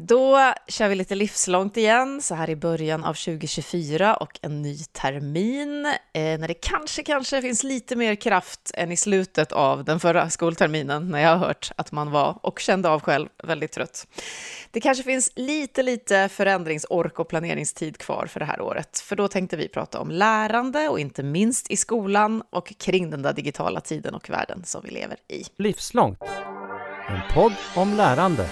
Då kör vi lite livslångt igen, så här i början av 2024 och en ny termin, eh, när det kanske, kanske finns lite mer kraft än i slutet av den förra skolterminen, när jag har hört att man var, och kände av själv, väldigt trött. Det kanske finns lite, lite förändringsork och planeringstid kvar för det här året, för då tänkte vi prata om lärande och inte minst i skolan och kring den där digitala tiden och världen som vi lever i. Livslångt, en podd om lärande.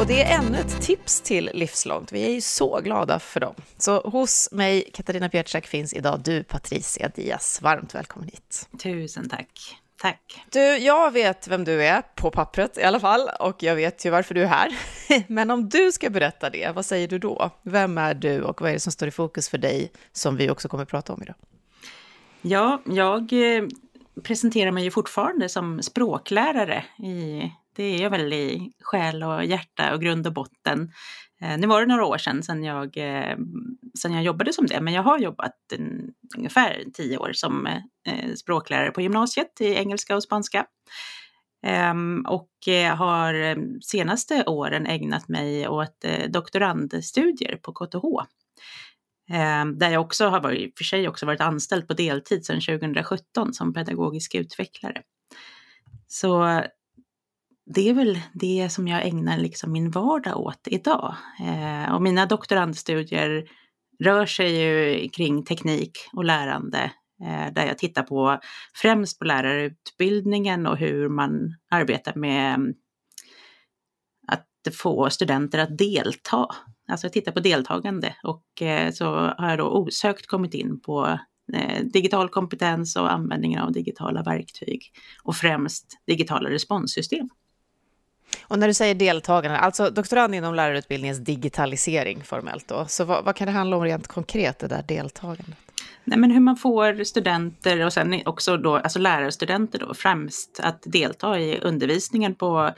Och det är ännu ett tips till Livslångt. Vi är ju så glada för dem. Så hos mig, Katarina Pietschak, finns idag du, Patricia Diaz. Varmt välkommen hit. Tusen tack. Tack. Du, jag vet vem du är, på pappret i alla fall, och jag vet ju varför du är här. Men om du ska berätta det, vad säger du då? Vem är du och vad är det som står i fokus för dig, som vi också kommer att prata om idag? Ja, jag eh, presenterar mig ju fortfarande som språklärare i det är jag väl i själ och hjärta och grund och botten. Eh, nu var det några år sedan, sedan jag, eh, sedan jag jobbade som det, men jag har jobbat en, ungefär tio år som eh, språklärare på gymnasiet i engelska och spanska. Ehm, och har senaste åren ägnat mig åt doktorandstudier på KTH. Ehm, där jag också har varit, för sig också varit anställd på deltid sedan 2017 som pedagogisk utvecklare. Så det är väl det som jag ägnar liksom min vardag åt idag. Eh, och mina doktorandstudier rör sig ju kring teknik och lärande eh, där jag tittar på främst på lärarutbildningen och hur man arbetar med att få studenter att delta. Alltså jag tittar på deltagande och eh, så har jag då osökt kommit in på eh, digital kompetens och användningen av digitala verktyg och främst digitala responssystem. Och när du säger deltagande, alltså doktorand inom lärarutbildningens digitalisering formellt då, så vad, vad, kan det handla om rent konkret, det där deltagandet? Nej, men hur man får studenter och sen också då, alltså lärarstudenter då främst att delta i undervisningen på,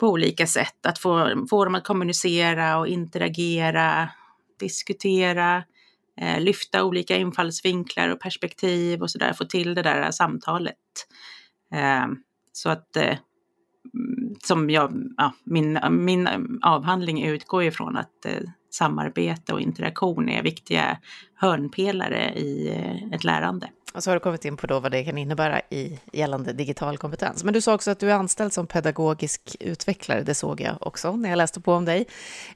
på olika sätt. Att få, få dem att kommunicera och interagera, diskutera, eh, lyfta olika infallsvinklar och perspektiv och sådär, få till det där samtalet. Eh, så att eh, som jag, ja, min, min avhandling utgår ifrån att eh, samarbete och interaktion är viktiga hörnpelare i eh, ett lärande. Och så har du kommit in på då vad det kan innebära i gällande digital kompetens. Men du sa också att du är anställd som pedagogisk utvecklare, det såg jag också när jag läste på om dig.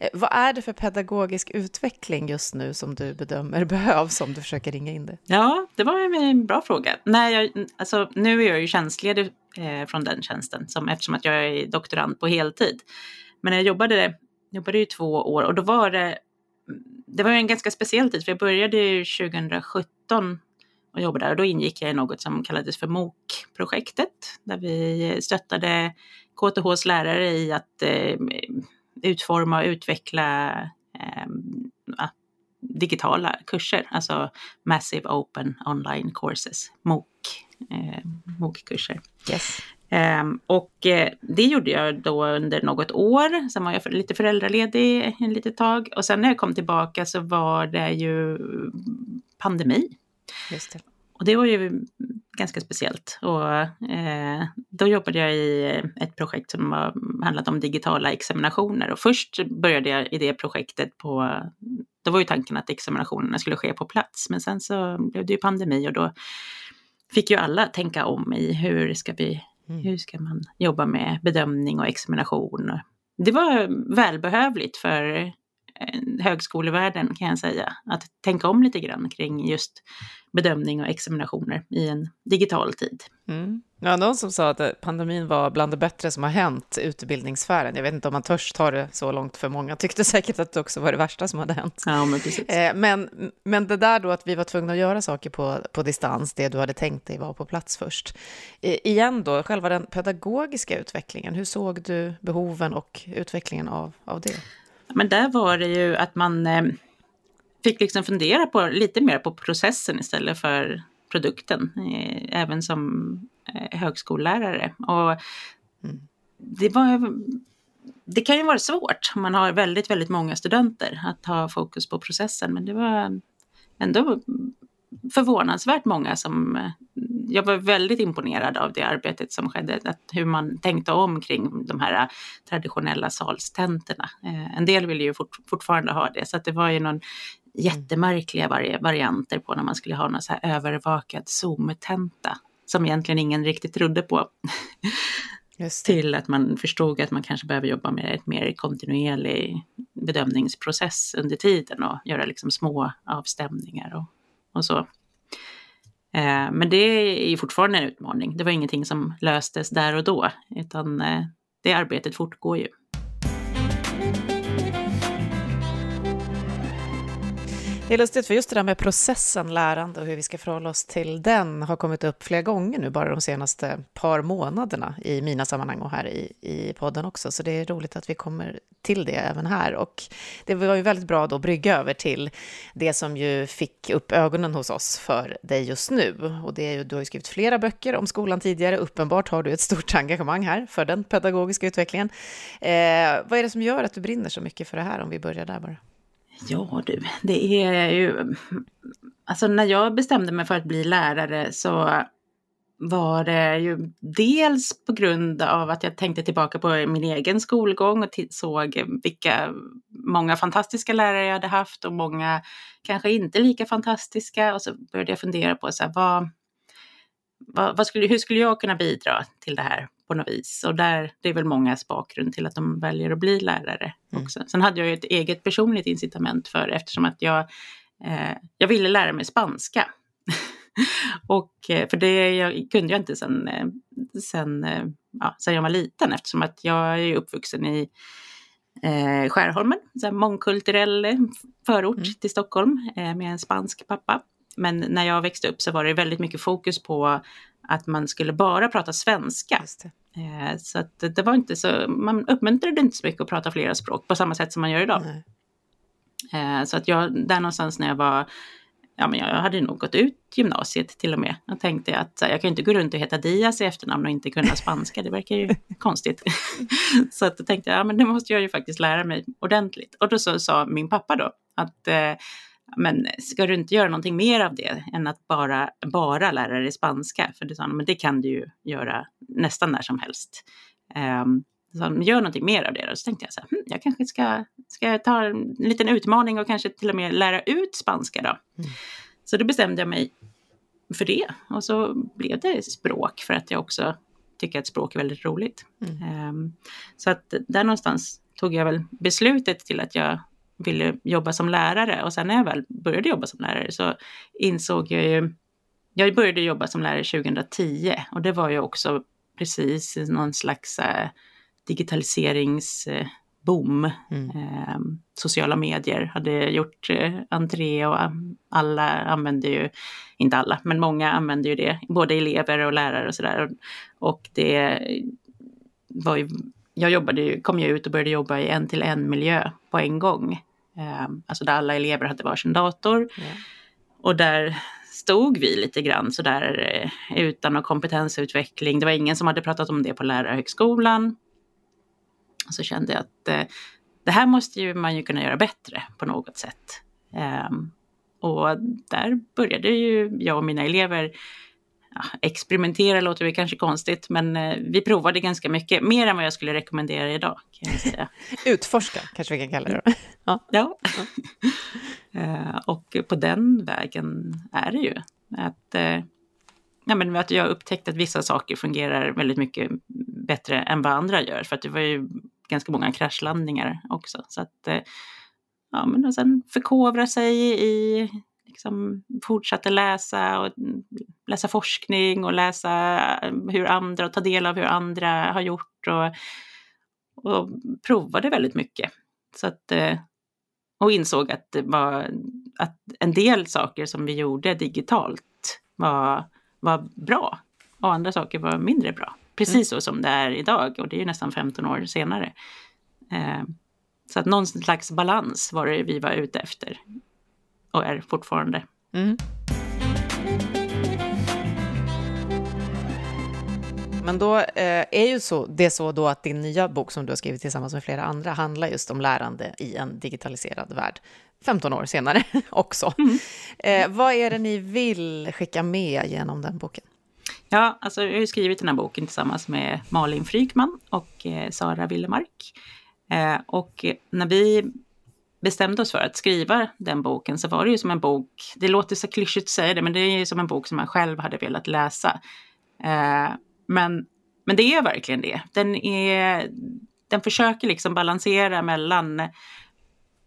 Eh, vad är det för pedagogisk utveckling just nu som du bedömer behövs om du försöker ringa in det? Ja, det var en bra fråga. Nej, jag, alltså, nu är jag ju tjänstledig eh, från den tjänsten som, eftersom att jag är doktorand på heltid. Men jag jobbade, jobbade i två år och då var det mm, det var en ganska speciell tid, för jag började 2017 och jobbade där och då ingick jag i något som kallades för MOOC-projektet där vi stöttade KTHs lärare i att eh, utforma och utveckla digitala kurser, alltså Massive Open Online Courses, MOOC, eh, MOOC-kurser. Yes. Um, och eh, det gjorde jag då under något år. Sen var jag lite föräldraledig en litet tag. Och sen när jag kom tillbaka så var det ju pandemi. Och det var ju ganska speciellt. Och eh, då jobbade jag i ett projekt som var, handlat om digitala examinationer. Och först började jag i det projektet på, då var ju tanken att examinationerna skulle ske på plats. Men sen så blev det ju pandemi och då fick ju alla tänka om i hur ska vi Mm. Hur ska man jobba med bedömning och examination? Det var välbehövligt för högskolevärlden kan jag säga, att tänka om lite grann kring just bedömning och examinationer i en digital tid. Mm. Ja, någon som sa att pandemin var bland det bättre som har hänt utbildningssfären. Jag vet inte om man törs ta det så långt för många tyckte säkert att det också var det värsta som hade hänt. Ja, men, precis. Eh, men, men det där då att vi var tvungna att göra saker på, på distans, det du hade tänkt dig var på plats först. Igen då, själva den pedagogiska utvecklingen, hur såg du behoven och utvecklingen av, av det? Men där var det ju att man eh, fick liksom fundera på, lite mer på processen istället för produkten, eh, även som eh, högskollärare. Och mm. det, var, det kan ju vara svårt om man har väldigt, väldigt många studenter att ha fokus på processen, men det var ändå förvånansvärt många som... Jag var väldigt imponerad av det arbetet som skedde, att hur man tänkte om kring de här traditionella salstentorna. Eh, en del ville ju fort, fortfarande ha det, så att det var ju någon jättemärkliga vari varianter på när man skulle ha någon så här övervakad Zoom-tenta som egentligen ingen riktigt trodde på. Till att man förstod att man kanske behöver jobba med ett mer kontinuerlig bedömningsprocess under tiden och göra liksom små avstämningar och, och så. Eh, men det är ju fortfarande en utmaning. Det var ingenting som löstes där och då, utan eh, det arbetet fortgår ju. Det är lustigt, för just det där med processen lärande och hur vi ska förhålla oss till den har kommit upp flera gånger nu, bara de senaste par månaderna i mina sammanhang och här i, i podden också. Så det är roligt att vi kommer till det även här. Och det var ju väldigt bra då att brygga över till det som ju fick upp ögonen hos oss för dig just nu. Och det är ju, du har ju skrivit flera böcker om skolan tidigare. Uppenbart har du ett stort engagemang här för den pedagogiska utvecklingen. Eh, vad är det som gör att du brinner så mycket för det här, om vi börjar där bara? Ja du, det är ju... Alltså när jag bestämde mig för att bli lärare så var det ju dels på grund av att jag tänkte tillbaka på min egen skolgång och såg vilka många fantastiska lärare jag hade haft och många kanske inte lika fantastiska. Och så började jag fundera på så här, vad, vad, vad, skulle, hur skulle jag kunna bidra till det här på något vis? Och där, det är väl mångas bakgrund till att de väljer att bli lärare mm. också. Sen hade jag ju ett eget personligt incitament för eftersom att jag, eh, jag ville lära mig spanska. och eh, för det jag, kunde jag inte sen, eh, sen, eh, ja, sen jag var liten eftersom att jag är uppvuxen i eh, Skärholmen, en mångkulturell förort mm. till Stockholm eh, med en spansk pappa. Men när jag växte upp så var det väldigt mycket fokus på att man skulle bara prata svenska. Eh, så att det var inte så, man uppmuntrade inte så mycket att prata flera språk på samma sätt som man gör idag. Eh, så att jag, där någonstans när jag var, ja men jag hade nog gått ut gymnasiet till och med. Jag tänkte att jag kan inte gå runt och heta Diaz i efternamn och inte kunna spanska, det verkar ju konstigt. så att då tänkte jag, ja men det måste jag ju faktiskt lära mig ordentligt. Och då så sa min pappa då att eh, men ska du inte göra någonting mer av det än att bara, bara lära dig spanska? För det sa han, men det kan du ju göra nästan när som helst. Um, så han, gör någonting mer av det då. Så tänkte jag så här, hm, jag kanske ska, ska ta en liten utmaning och kanske till och med lära ut spanska då. Mm. Så då bestämde jag mig för det. Och så blev det språk för att jag också tycker att språk är väldigt roligt. Mm. Um, så att där någonstans tog jag väl beslutet till att jag ville jobba som lärare och sen när jag väl började jobba som lärare så insåg jag ju, jag började jobba som lärare 2010 och det var ju också precis någon slags äh, digitaliseringsboom. Mm. Eh, sociala medier hade gjort eh, entré och alla använde ju, inte alla, men många använde ju det, både elever och lärare och sådär. Och det var ju, jag jobbade ju, kom ju ut och började jobba i en till en miljö på en gång. Ehm, alltså där alla elever hade varsin dator. Yeah. Och där stod vi lite grann sådär eh, utan någon kompetensutveckling. Det var ingen som hade pratat om det på lärarhögskolan. Och så kände jag att eh, det här måste ju man ju kunna göra bättre på något sätt. Um, och där började ju jag och mina elever ja, experimentera låter väl kanske konstigt, men eh, vi provade ganska mycket, mer än vad jag skulle rekommendera idag. Kan jag säga. Utforska kanske vi kan kalla det. ja. ja. eh, och på den vägen är det ju. Att, eh, ja, men att jag upptäckte att vissa saker fungerar väldigt mycket bättre än vad andra gör, för att det var ju ganska många kraschlandningar också. Så att, ja, men och sen förkovra sig i liksom fortsatte läsa och läsa forskning och läsa eh, hur andra och ta del av hur andra har gjort och, och provade väldigt mycket. Så att, eh, och insåg att, det var, att en del saker som vi gjorde digitalt var, var bra och andra saker var mindre bra. Precis mm. så som det är idag och det är ju nästan 15 år senare. Eh, så att någon slags balans var det vi var ute efter och är fortfarande. Mm. Men då eh, är ju så, det så då att din nya bok som du har skrivit tillsammans med flera andra handlar just om lärande i en digitaliserad värld. 15 år senare också. Mm. Eh, vad är det ni vill skicka med genom den boken? Ja, alltså jag har ju skrivit den här boken tillsammans med Malin Frykman och eh, Sara Willemark. Eh, och när vi bestämde oss för att skriva den boken så var det ju som en bok, det låter så klyschigt att säga det, men det är ju som en bok som man själv hade velat läsa. Eh, men, men det är verkligen det. Den, är, den försöker liksom balansera mellan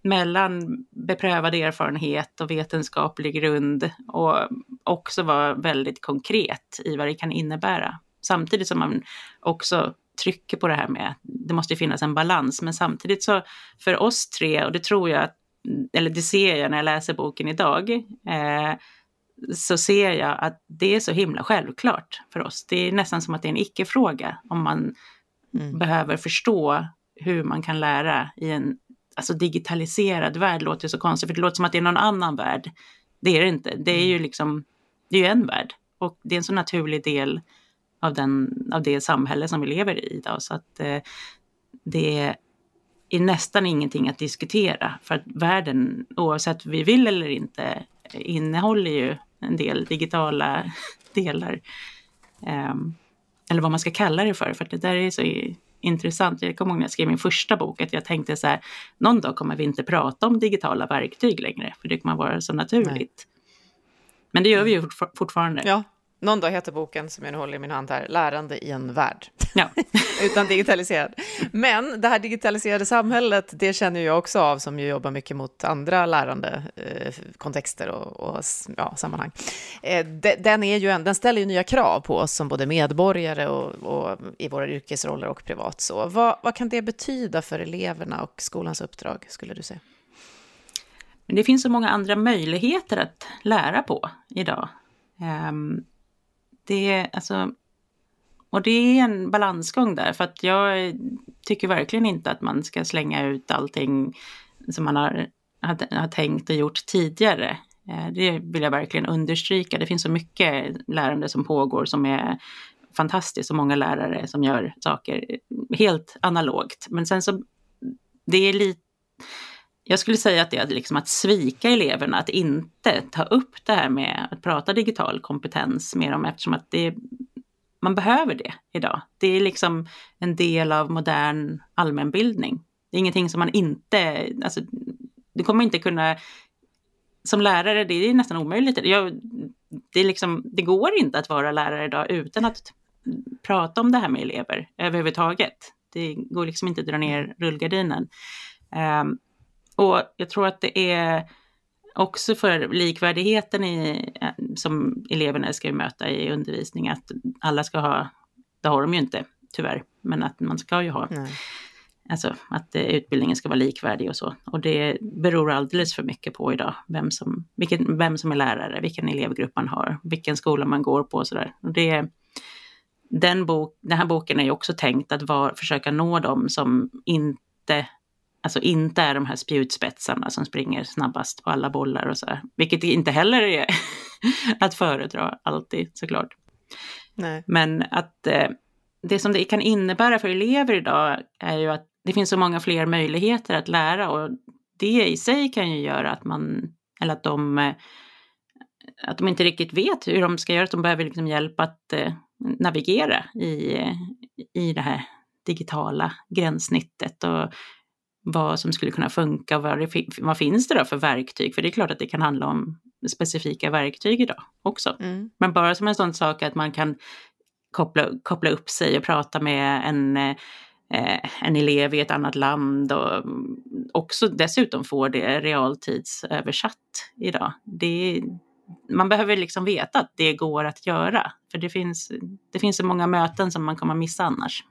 mellan beprövad erfarenhet och vetenskaplig grund och också vara väldigt konkret i vad det kan innebära. Samtidigt som man också trycker på det här med det måste finnas en balans. Men samtidigt så för oss tre, och det tror jag, eller det ser jag när jag läser boken idag, eh, så ser jag att det är så himla självklart för oss. Det är nästan som att det är en icke-fråga om man mm. behöver förstå hur man kan lära i en alltså digitaliserad värld. låter så konstigt, för det låter som att det är någon annan värld. Det är det inte. Det är ju mm. liksom, det är ju en värld. Och det är en så naturlig del av, den, av det samhälle som vi lever i idag. Så att eh, det är nästan ingenting att diskutera. För att världen, oavsett vi vill eller inte, innehåller ju en del digitala delar. Eh, eller vad man ska kalla det för, för det där är så intressant. Jag kommer ihåg när jag skrev min första bok att jag tänkte så här, någon dag kommer vi inte prata om digitala verktyg längre, för det kommer vara så naturligt. Nej. Men det gör vi ju fortfarande. Ja, någon dag heter boken som jag nu håller i min hand här, Lärande i en värld. Ja. Utan digitaliserad. Men det här digitaliserade samhället, det känner jag också av som ju jobbar mycket mot andra lärande eh, kontexter och, och ja, sammanhang. Eh, de, den, är ju en, den ställer ju nya krav på oss som både medborgare och, och i våra yrkesroller och privat. Så vad, vad kan det betyda för eleverna och skolans uppdrag, skulle du säga? Men det finns så många andra möjligheter att lära på idag. Um, det, alltså, och det är en balansgång där, för att jag tycker verkligen inte att man ska slänga ut allting som man har, har, har tänkt och gjort tidigare. Eh, det vill jag verkligen understryka. Det finns så mycket lärande som pågår som är fantastiskt och många lärare som gör saker helt analogt. Men sen så, det är lite jag skulle säga att det är liksom att svika eleverna, att inte ta upp det här med att prata digital kompetens med dem eftersom att det, man behöver det idag. Det är liksom en del av modern allmänbildning. Det är ingenting som man inte, alltså, du kommer inte kunna, som lärare, det är nästan omöjligt. Jag, det, är liksom, det går inte att vara lärare idag utan att prata om det här med elever överhuvudtaget. Det går liksom inte att dra ner rullgardinen. Um, och jag tror att det är också för likvärdigheten i, som eleverna ska möta i undervisning, att alla ska ha, det har de ju inte tyvärr, men att man ska ju ha. Nej. Alltså att utbildningen ska vara likvärdig och så. Och det beror alldeles för mycket på idag, vem som, vilken, vem som är lärare, vilken elevgrupp man har, vilken skola man går på och sådär. Och det, den, bok, den här boken är ju också tänkt att var, försöka nå dem som inte alltså inte är de här spjutspetsarna som springer snabbast på alla bollar och så här. Vilket inte heller är att föredra alltid såklart. Nej. Men att eh, det som det kan innebära för elever idag är ju att det finns så många fler möjligheter att lära och det i sig kan ju göra att man, eller att de, eh, att de inte riktigt vet hur de ska göra, att de behöver liksom hjälp att eh, navigera i, i det här digitala gränssnittet och vad som skulle kunna funka, vad, det, vad finns det då för verktyg? För det är klart att det kan handla om specifika verktyg idag också. Mm. Men bara som en sån sak att man kan koppla, koppla upp sig och prata med en, eh, en elev i ett annat land och också dessutom få det realtidsöversatt idag. Det, man behöver liksom veta att det går att göra, för det finns, det finns så många möten som man kommer missa annars.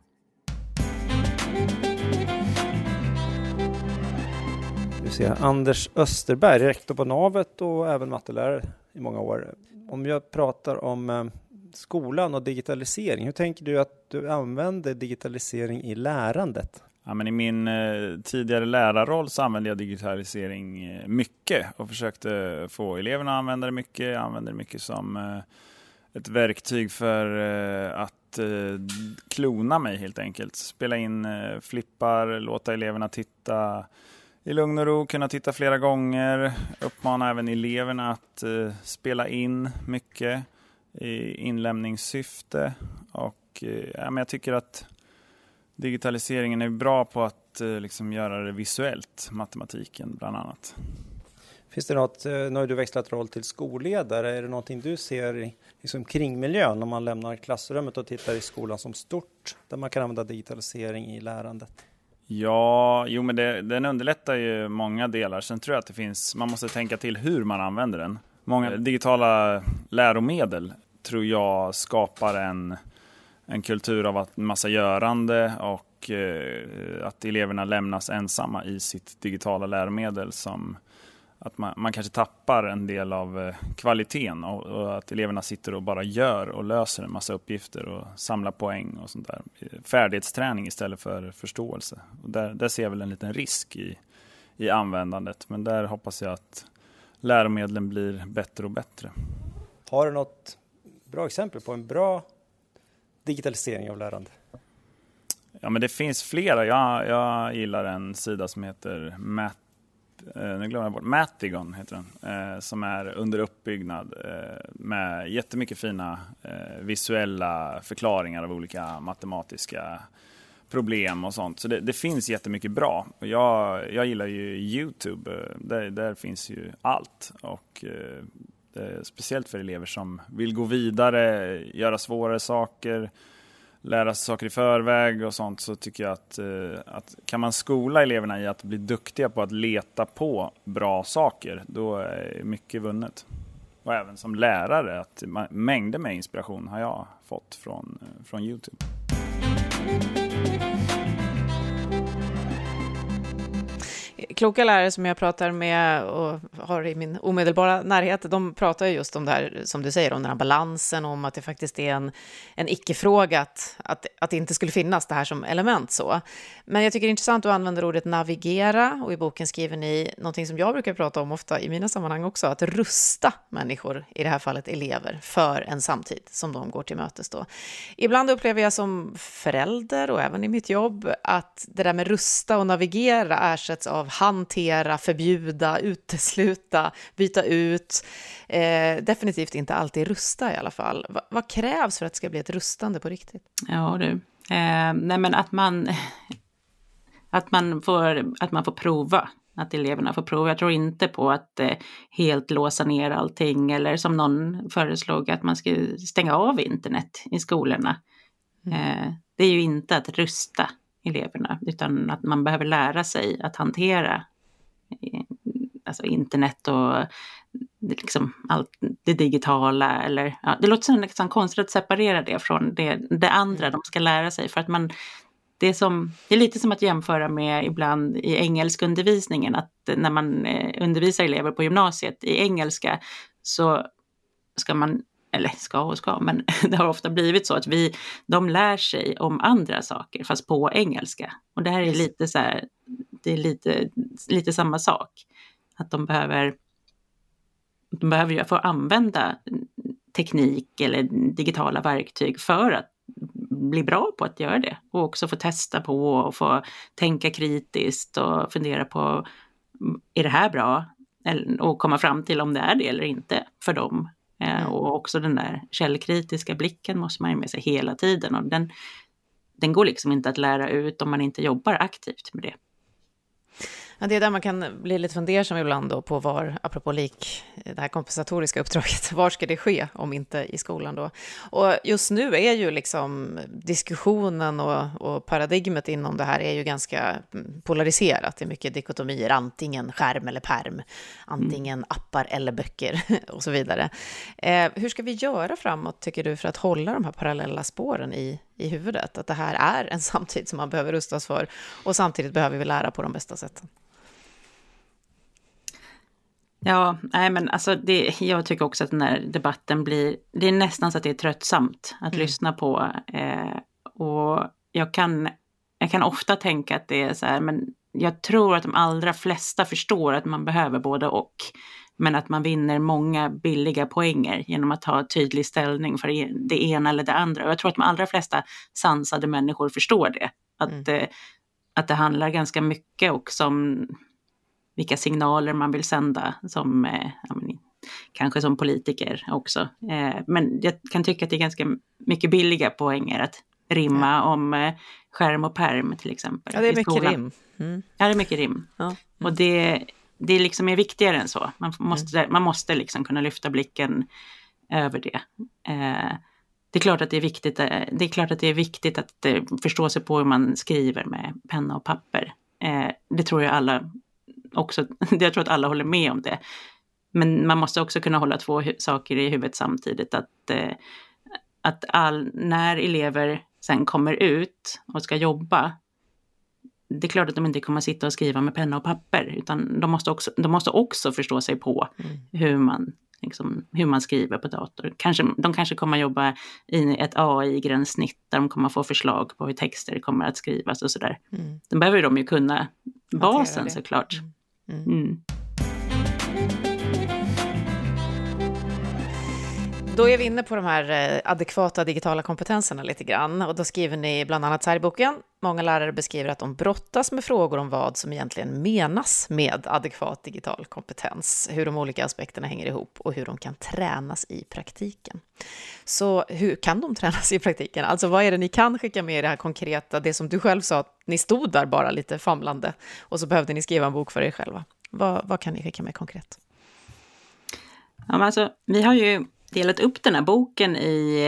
Se, Anders Österberg, rektor på Navet och även mattelärare i många år. Om jag pratar om eh, skolan och digitalisering, hur tänker du att du använder digitalisering i lärandet? Ja, men I min eh, tidigare lärarroll så använde jag digitalisering eh, mycket och försökte få eleverna att använda det mycket. Jag använde det mycket som eh, ett verktyg för eh, att eh, klona mig helt enkelt. Spela in flippar, låta eleverna titta, i lugn och ro kunna titta flera gånger. Uppmana även eleverna att eh, spela in mycket i inlämningssyfte. Och, eh, ja, men jag tycker att digitaliseringen är bra på att eh, liksom göra det visuellt, matematiken bland annat. Finns det något, eh, nu har du växlat roll till skolledare, är det någonting du ser i liksom kringmiljön om man lämnar klassrummet och tittar i skolan som stort, där man kan använda digitalisering i lärandet? Ja, jo men det, den underlättar ju många delar. Sen tror jag att det finns, man måste tänka till hur man använder den. Många digitala läromedel tror jag skapar en, en kultur av att massa görande och eh, att eleverna lämnas ensamma i sitt digitala läromedel som att man, man kanske tappar en del av eh, kvaliteten och, och, att eleverna sitter och bara gör och löser en massa uppgifter och samlar poäng och sånt där. Färdighetsträning istället för förståelse. Och där, där ser jag väl en liten risk i, i användandet, men där hoppas jag att läromedlen blir bättre och bättre. Har du något bra exempel på en bra digitalisering av lärande? Ja, men det finns flera. Jag, jag gillar en sida som heter Matt eh, Eh, nu glömmer jag bort, Matigon heter den, eh, som är under uppbyggnad eh, med jättemycket fina visuella förklaringar av olika matematiska problem och sånt. Så det, det finns jättemycket bra. Jag, jag gillar ju Youtube, där, där finns ju allt. Och speciellt för elever som vill gå vidare, göra svårare saker, lära sig saker i förväg och sånt så tycker jag att, eh, att kan man skola eleverna i att bli duktiga på att leta på bra saker, då är mycket vunnet. Och även som lärare, att mängder med inspiration har jag fått från, eh, från Youtube. Kloka lärare som jag pratar med och har i min omedelbara närhet, de pratar just om det här, som du säger, om den här balansen, om att det faktiskt är en, en icke-fråga att, att, att det inte skulle finnas det här som element så. Men jag tycker det är intressant att du använder ordet navigera och i boken skriver ni någonting som jag brukar prata om ofta i mina sammanhang också, att rusta människor, i det här fallet elever, för en samtid som de går till mötes då. Ibland upplever jag som förälder och även i mitt jobb att det där med rusta och navigera ersätts av hantera, förbjuda, utesluta, byta ut. Eh, definitivt inte alltid rusta i alla fall. Va, vad krävs för att det ska bli ett rustande på riktigt? Ja du, eh, nej men att man, att man, får, att man får prova att eleverna får prova. Jag tror inte på att eh, helt låsa ner allting eller som någon föreslog att man ska stänga av internet i skolorna. Mm. Eh, det är ju inte att rusta eleverna, utan att man behöver lära sig att hantera eh, alltså internet och eh, liksom allt det digitala. Eller, ja, det låter liksom konstigt att separera det från det, det andra de ska lära sig. För att man, det, är som, det är lite som att jämföra med ibland i engelskundervisningen, att när man eh, undervisar elever på gymnasiet i engelska så ska man eller ska och ska, men det har ofta blivit så att vi, de lär sig om andra saker fast på engelska. Och det här är lite så här, det är lite, lite samma sak. Att de behöver, de behöver få använda teknik eller digitala verktyg för att bli bra på att göra det och också få testa på och få tänka kritiskt och fundera på är det här bra? Och komma fram till om det är det eller inte för dem Eh, mm. Och också den där källkritiska blicken måste man ju med sig hela tiden. Och den, den går liksom inte att lära ut om man inte jobbar aktivt med det. Ja, det är där man kan bli lite fundersam ibland då på var, apropå lik, det här kompensatoriska uppdraget, var ska det ske om inte i skolan då? Och just nu är ju liksom diskussionen och, och paradigmet inom det här är ju ganska polariserat. Det är mycket dikotomier, antingen skärm eller perm, antingen mm. appar eller böcker och så vidare. Eh, hur ska vi göra framåt, tycker du, för att hålla de här parallella spåren i, i huvudet? Att det här är en samtid som man behöver rustas för och samtidigt behöver vi lära på de bästa sätten. Ja, nej men alltså det, jag tycker också att den här debatten blir, det är nästan så att det är tröttsamt att mm. lyssna på. Eh, och jag kan, jag kan ofta tänka att det är så här, men jag tror att de allra flesta förstår att man behöver både och. Men att man vinner många billiga poänger genom att ha tydlig ställning för det ena eller det andra. Och jag tror att de allra flesta sansade människor förstår det. Att, mm. eh, att det handlar ganska mycket också om vilka signaler man vill sända som, men, kanske som politiker också. men jag kan tycka att det är ganska mycket billiga poänger att rimma om skärm och perm till exempel. Ja, det är mycket rim. Mm. Ja, det är mycket rim. Ja. Mm. Och det, det liksom är viktigare än så. Man måste, mm. man måste liksom kunna lyfta blicken över det. Eh, det är klart att det är viktigt, eh, det är klart att det är viktigt att eh, förstå sig på hur man skriver med penna och papper. Eh, det tror jag alla också, jag tror att alla håller med om det. Men man måste också kunna hålla två saker i huvudet samtidigt. Att, eh, att all, när elever sen kommer ut och ska jobba det är klart att de inte kommer sitta och skriva med penna och papper, utan de måste också, de måste också förstå sig på mm. hur, man, liksom, hur man skriver på dator. Kanske, de kanske kommer jobba i ett AI-gränssnitt där de kommer få förslag på hur texter kommer att skrivas och sådär. Mm. Då behöver de ju kunna basen såklart. Mm. Mm. mm. Då är vi inne på de här eh, adekvata digitala kompetenserna lite grann. Och då skriver ni bland annat så här i boken. Många lärare beskriver att de brottas med frågor om vad som egentligen menas med adekvat digital kompetens, hur de olika aspekterna hänger ihop och hur de kan tränas i praktiken. Så hur kan de tränas i praktiken? Alltså vad är det ni kan skicka med i det här konkreta, det som du själv sa, att ni stod där bara lite famlande och så behövde ni skriva en bok för er själva. Vad, vad kan ni skicka med konkret? Ja, men alltså, vi har ju delat upp den här boken i,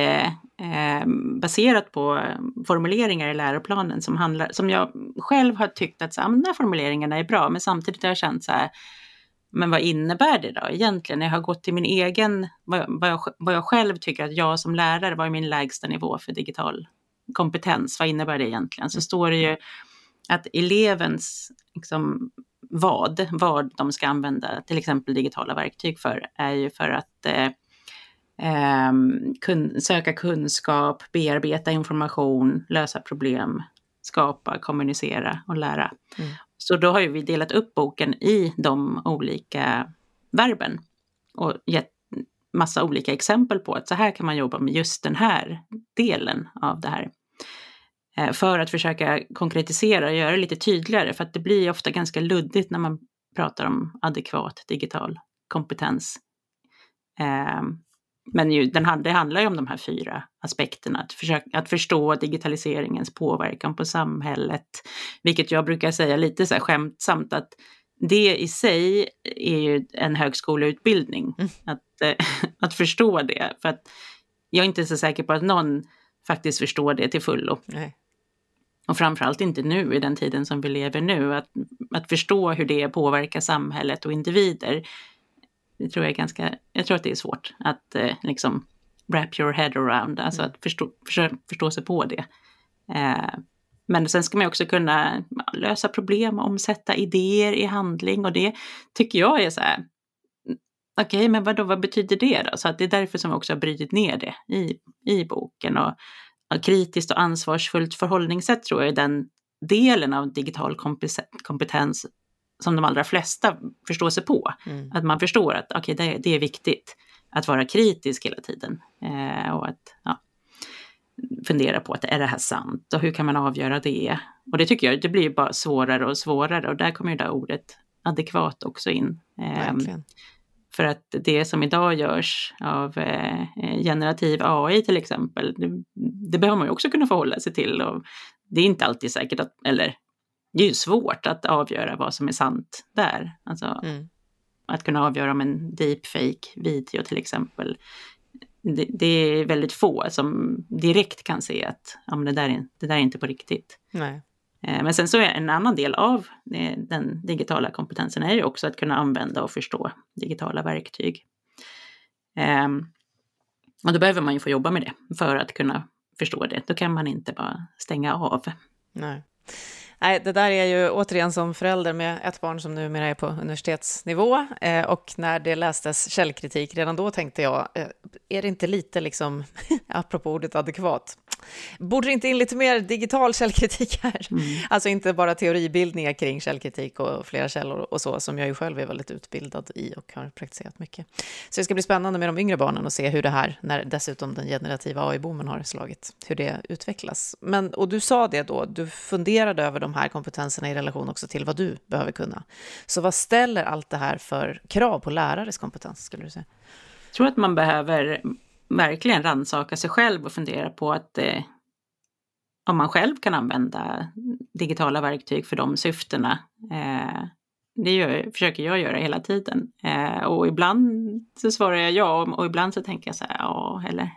eh, baserat på formuleringar i läroplanen som, handlar, som jag själv har tyckt att så, ah, de här formuleringarna är bra, men samtidigt har jag känt så här, men vad innebär det då egentligen? Jag har gått till min egen, vad, vad, jag, vad jag själv tycker att jag som lärare, vad är min lägsta nivå för digital kompetens? Vad innebär det egentligen? Så står det ju att elevens liksom, vad, vad de ska använda till exempel digitala verktyg för, är ju för att eh, eh, kun, söka kunskap, bearbeta information, lösa problem, skapa, kommunicera och lära. Mm. Så då har ju vi delat upp boken i de olika verben och gett massa olika exempel på att så här kan man jobba med just den här delen av det här. Eh, för att försöka konkretisera och göra det lite tydligare, för att det blir ofta ganska luddigt när man pratar om adekvat digital kompetens. Men ju, den, det handlar ju om de här fyra aspekterna. Att, försöka, att förstå digitaliseringens påverkan på samhället. Vilket jag brukar säga lite så här skämtsamt att det i sig är ju en högskoleutbildning. Mm. Att, äh, att förstå det. För att jag är inte så säker på att någon faktiskt förstår det till fullo. Nej. Och framförallt inte nu i den tiden som vi lever nu. Att, att förstå hur det påverkar samhället och individer det tror jag är ganska, jag tror att det är svårt att eh, liksom wrap your head around, alltså mm. att förstå, förstå, förstå sig på det. Eh, men sen ska man också kunna lösa problem, omsätta idéer i handling och det tycker jag är så här, okej, okay, men vadå, vad betyder det då? Så att det är därför som vi också har brutit ner det i, i boken. Och, och kritiskt och ansvarsfullt förhållningssätt tror jag är den delen av digital kompetens som de allra flesta förstår sig på. Mm. Att man förstår att okay, det, det, är viktigt att vara kritisk hela tiden. Eh, och att ja, fundera på att är det här sant och hur kan man avgöra det? Och det tycker jag, det blir bara svårare och svårare och där kommer ju det ordet adekvat också in. Eh, för att det som idag görs av eh, generativ AI till exempel, det, det behöver man ju också kunna förhålla sig till. Och det är inte alltid säkert att, eller det är ju svårt att avgöra vad som är sant där. Alltså, mm. Att kunna avgöra om en deepfake-video till exempel. Det, det, är väldigt få som direkt kan se att ja, det, där är, det där är inte på riktigt. Nej. Eh, men sen så är en annan del av den digitala kompetensen är ju också att kunna använda och förstå digitala verktyg. Ehm, och då behöver man ju få jobba med det för att kunna förstå det. Då kan man inte bara stänga av. Nej. Nej, det där är ju återigen som förälder med ett barn som numera är på universitetsnivå eh, och när det lästes källkritik redan då tänkte jag, eh, är det inte lite liksom, apropå ordet adekvat, borde det inte in lite mer digital källkritik här? Mm. Alltså inte bara teoribildningar kring källkritik och flera källor och så, som jag ju själv är väldigt utbildad i och har praktiserat mycket. Så det ska bli spännande med de yngre barnen och se hur det här, när dessutom den generativa AI-boomen har slagit, hur det utvecklas. Men, och du sa det då, du funderade över de här kompetenserna i relation också till vad du behöver kunna. Så vad ställer allt det här för krav på lärares kompetens, skulle du säga? Jag tror att man behöver verkligen rannsaka sig själv och fundera på att eh, om man själv kan använda digitala verktyg för de syftena. Eh, det gör, försöker jag göra hela tiden. Eh, och ibland så svarar jag ja och ibland så tänker jag så här, ja, eller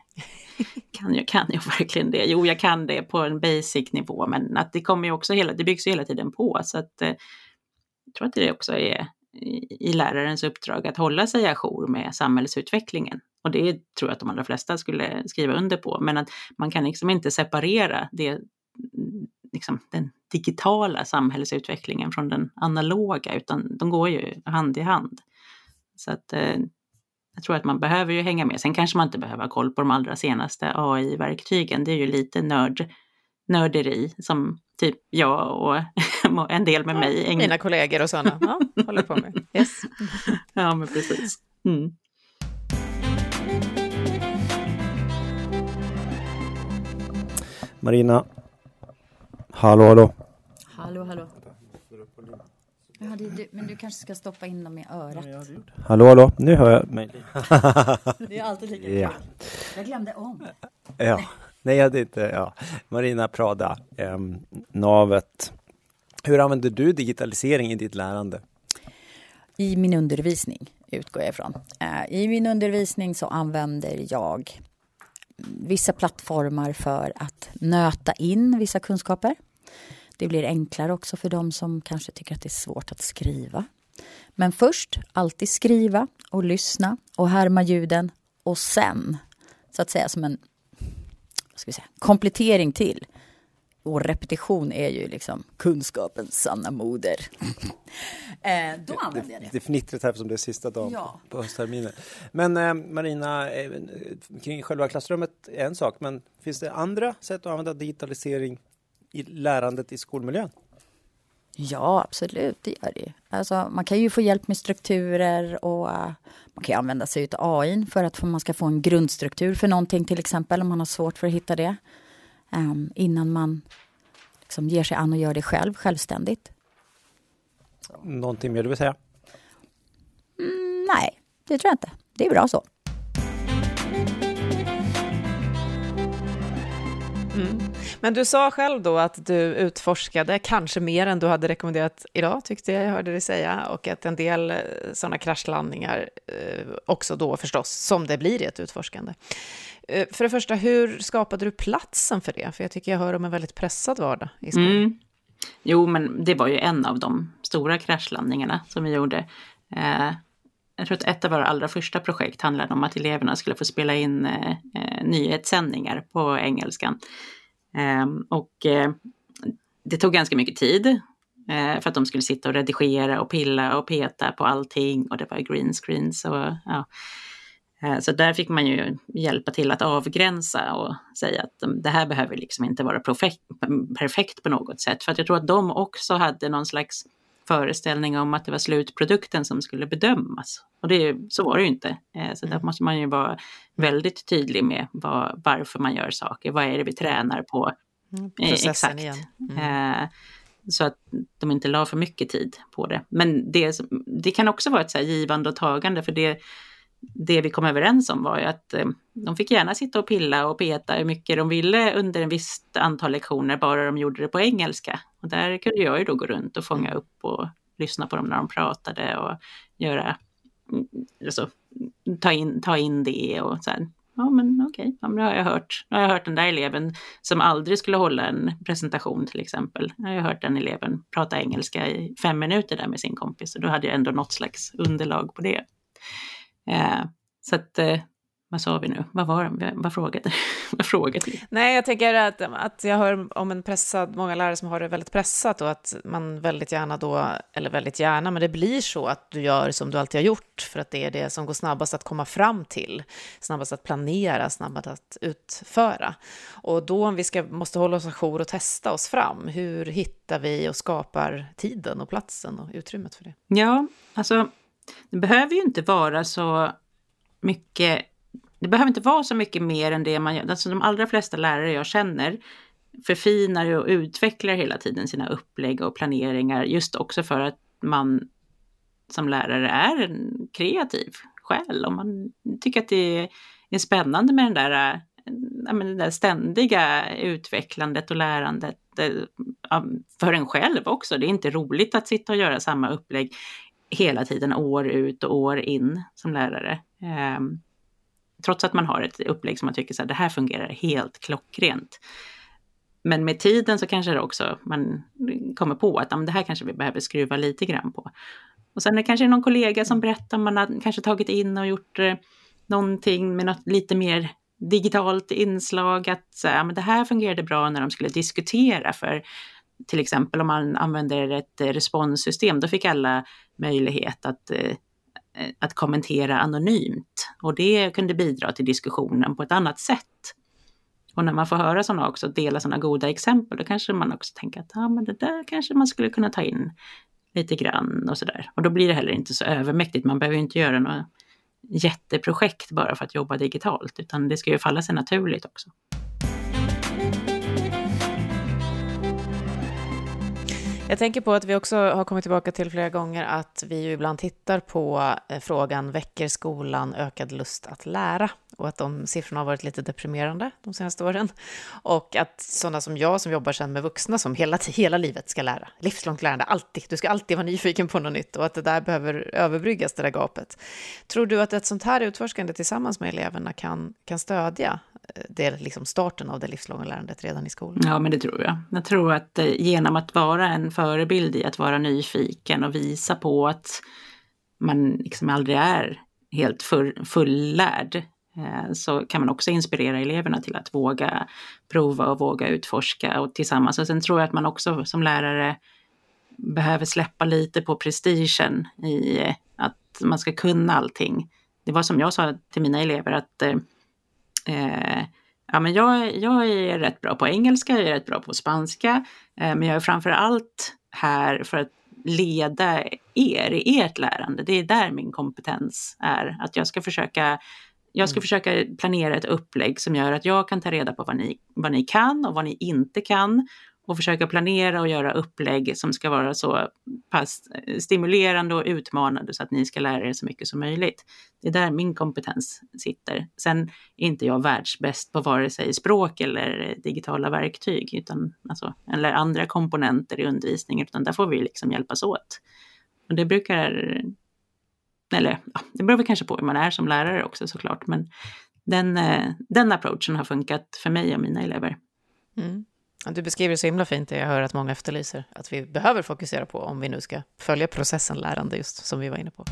kan jag, kan jag verkligen det? Jo, jag kan det på en basic nivå, men att det kommer ju också hela, det byggs ju hela tiden på. Så att eh, jag tror att det också är i, i lärarens uppdrag att hålla sig ajour med samhällsutvecklingen. Och det tror jag att de allra flesta skulle skriva under på. Men att man kan liksom inte separera det, liksom den digitala samhällsutvecklingen från den analoga, utan de går ju hand i hand. Så att eh, jag tror att man behöver ju hänga med. Sen kanske man inte behöver ha koll på de allra senaste AI-verktygen. Det är ju lite nörd, nörderi som typ jag och en del med mig. Mina kollegor och sådana ja, håller på med. Yes. ja, men precis. Mm. Marina. Hallå, hallå. Hallå, hallå. Ja, du, men du kanske ska stoppa in dem i örat. Hallå, hallå. Nu hör jag mig. Det är alltid lika Ja. Jag glömde om. Ja. Nej, jag hade inte. Ja. Marina Prada, um, Navet. Hur använder du digitalisering i ditt lärande? I min undervisning utgår jag ifrån. Eh, I min undervisning så använder jag vissa plattformar för att nöta in vissa kunskaper. Det blir enklare också för de som kanske tycker att det är svårt att skriva. Men först alltid skriva och lyssna och härma ljuden och sen så att säga som en vad ska vi säga, komplettering till. Och repetition är ju liksom kunskapens sanna moder. eh, då använder jag det. Det är fnittrigt här som det är sista dagen Ja. på höstterminen. Men eh, Marina, eh, kring själva klassrummet är en sak, men finns det andra sätt att använda digitalisering i lärandet i skolmiljön? Ja, absolut, det gör det. Alltså, man kan ju få hjälp med strukturer och uh, man kan ju använda sig av AI för att man ska få en grundstruktur för någonting till exempel om man har svårt för att hitta det. Ehm, innan man liksom ger sig an och gör det själv, självständigt. Någonting mer du vill säga? Mm, nej, det tror jag inte. Det är bra så. Mm. Men du sa själv då att du utforskade kanske mer än du hade rekommenderat idag, tyckte jag jag hörde dig säga, och att en del eh, sådana kraschlandningar eh, också då förstås, som det blir i ett utforskande. Eh, för det första, hur skapade du platsen för det? För jag tycker jag hör om en väldigt pressad vardag i skolan. Mm. Jo, men det var ju en av de stora kraschlandningarna som vi gjorde. Eh, jag tror att ett av våra allra första projekt handlade om att eleverna skulle få spela in eh, eh, nyhetssändningar på engelskan. Eh, och eh, det tog ganska mycket tid eh, för att de skulle sitta och redigera och pilla och peta på allting och det var green screens och ja. Eh, Så där fick man ju hjälpa till att avgränsa och säga att mm, det här behöver liksom inte vara perfekt, perfekt på något sätt. För att jag tror att de också hade någon slags föreställning om att det var slutprodukten som skulle bedömas. Och det, så var det ju inte. Eh, Så där måste man ju vara väldigt tydlig med vad, varför man gör saker. Vad är det vi tränar på? Mm, Eh, Processen exakt. igen. Mm. Eh, Så att de inte la för mycket tid på det. Men det, det kan också vara ett så givande och tagande. För det, det vi kom överens om var ju att de fick gärna sitta och pilla och peta hur mycket de ville under en visst antal lektioner, bara de gjorde det på engelska. Och där kunde jag ju då gå runt och fånga upp och lyssna på dem när de pratade och göra, mm, alltså, ta, in, ta in det och så här. Ja men okej, ja, men nu har jag hört. Nu har jag hört den där eleven som aldrig skulle hålla en presentation till exempel. Nu har jag hört den eleven prata engelska i fem minuter där med sin kompis och då hade jag ändå något slags underlag på det. Eh, så att eh, vad sa vi nu? Vad var vad frågade, vad frågade vi? Nej, jag tänker att, att jag hör om en pressad, många lärare som har det väldigt pressat och att man väldigt gärna då, eller väldigt gärna, men det blir så att du gör som du alltid har gjort för att det är det som går snabbast att komma fram till, snabbast att planera, snabbast att utföra. Och då om vi ska, måste hålla oss ajour och testa oss fram, hur hittar vi och skapar tiden och platsen och utrymmet för det? Ja, alltså det behöver ju inte vara så mycket det behöver inte vara så mycket mer än det man gör. Alltså de allra flesta lärare jag känner förfinar och utvecklar hela tiden sina upplägg och planeringar just också för att man som lärare är en kreativ själ och man tycker att det är spännande med den där, det där ständiga utvecklandet och lärandet eh, för en själv också. Det är inte roligt att sitta och göra samma upplägg hela tiden år ut och år in som lärare. Ehm, trots att man har ett upplägg som man tycker så här, det här fungerar helt klockrent. Men med tiden så kanske det också man kommer på att det här kanske vi behöver skruva lite grann på. Och sen är det kanske någon kollega som berättar, man har kanske tagit in och gjort eh, någonting med något lite mer digitalt inslag, att så här, men det här fungerade bra när de skulle diskutera för till exempel om man använder ett eh, responssystem, då fick alla möjlighet att Eh, Eh, att kommentera anonymt och det kunde bidra till diskussionen på ett annat sätt. Och när man får höra sådana också, dela sådana goda exempel, då kanske man också tänker att ja, men det där kanske man skulle kunna ta in lite grann och sådär. Och då blir det heller inte så övermäktigt. Man behöver inte göra något jätteprojekt bara för att jobba digitalt, utan det ska ju falla sig naturligt också. Jag tänker på att vi också har kommit tillbaka till flera gånger att vi ju ibland tittar på eh, frågan väcker skolan ökad lust att lära? Och att de siffrorna har varit lite deprimerande de senaste åren. Och att sådana som jag som jobbar sedan med vuxna som hela, hela livet ska lära, livslångt lärande, alltid, du ska alltid vara nyfiken på något nytt och att det där behöver överbryggas, det där gapet. Tror du att ett sånt här utforskande tillsammans med eleverna kan, kan stödja det är liksom starten av det livslånga lärandet redan i skolan. Ja, men det tror jag. Jag tror att eh, genom att vara en förebild i att vara nyfiken och visa på att man liksom aldrig är helt fullärd eh, så kan man också inspirera eleverna till att våga prova och våga utforska och tillsammans. Och sen tror jag att man också som lärare behöver släppa lite på prestigen i att man ska kunna allting. Det var som jag sa till mina elever att eh, eh, ja, men jag, jag är rätt bra på engelska, jag är rätt bra på spanska, eh, men jag är framför allt här för att leda er i ert lärande. Det är där min kompetens är. Att jag ska försöka jag ska mm. försöka planera ett upplägg som gör att jag kan ta reda på vad ni, vad ni kan och vad ni inte kan och försöka planera och göra upplägg som ska vara så pass eh, stimulerande och utmanande så att ni ska lära er så mycket som möjligt. Det är där min kompetens sitter. Sen är inte jag världsbäst på vare sig språk eller eh, digitala verktyg utan, alltså, eller andra komponenter i undervisningen, utan där får vi liksom hjälpas åt. Och det brukar, eller ja, det beror väl kanske på hur man är som lärare också såklart, men den, eh, den approachen har funkat för mig och mina elever. Mm. Du beskriver det så himla fint det jag hör att många efterlyser, att vi behöver fokusera på om vi nu ska följa processen lärande, just som vi var inne på.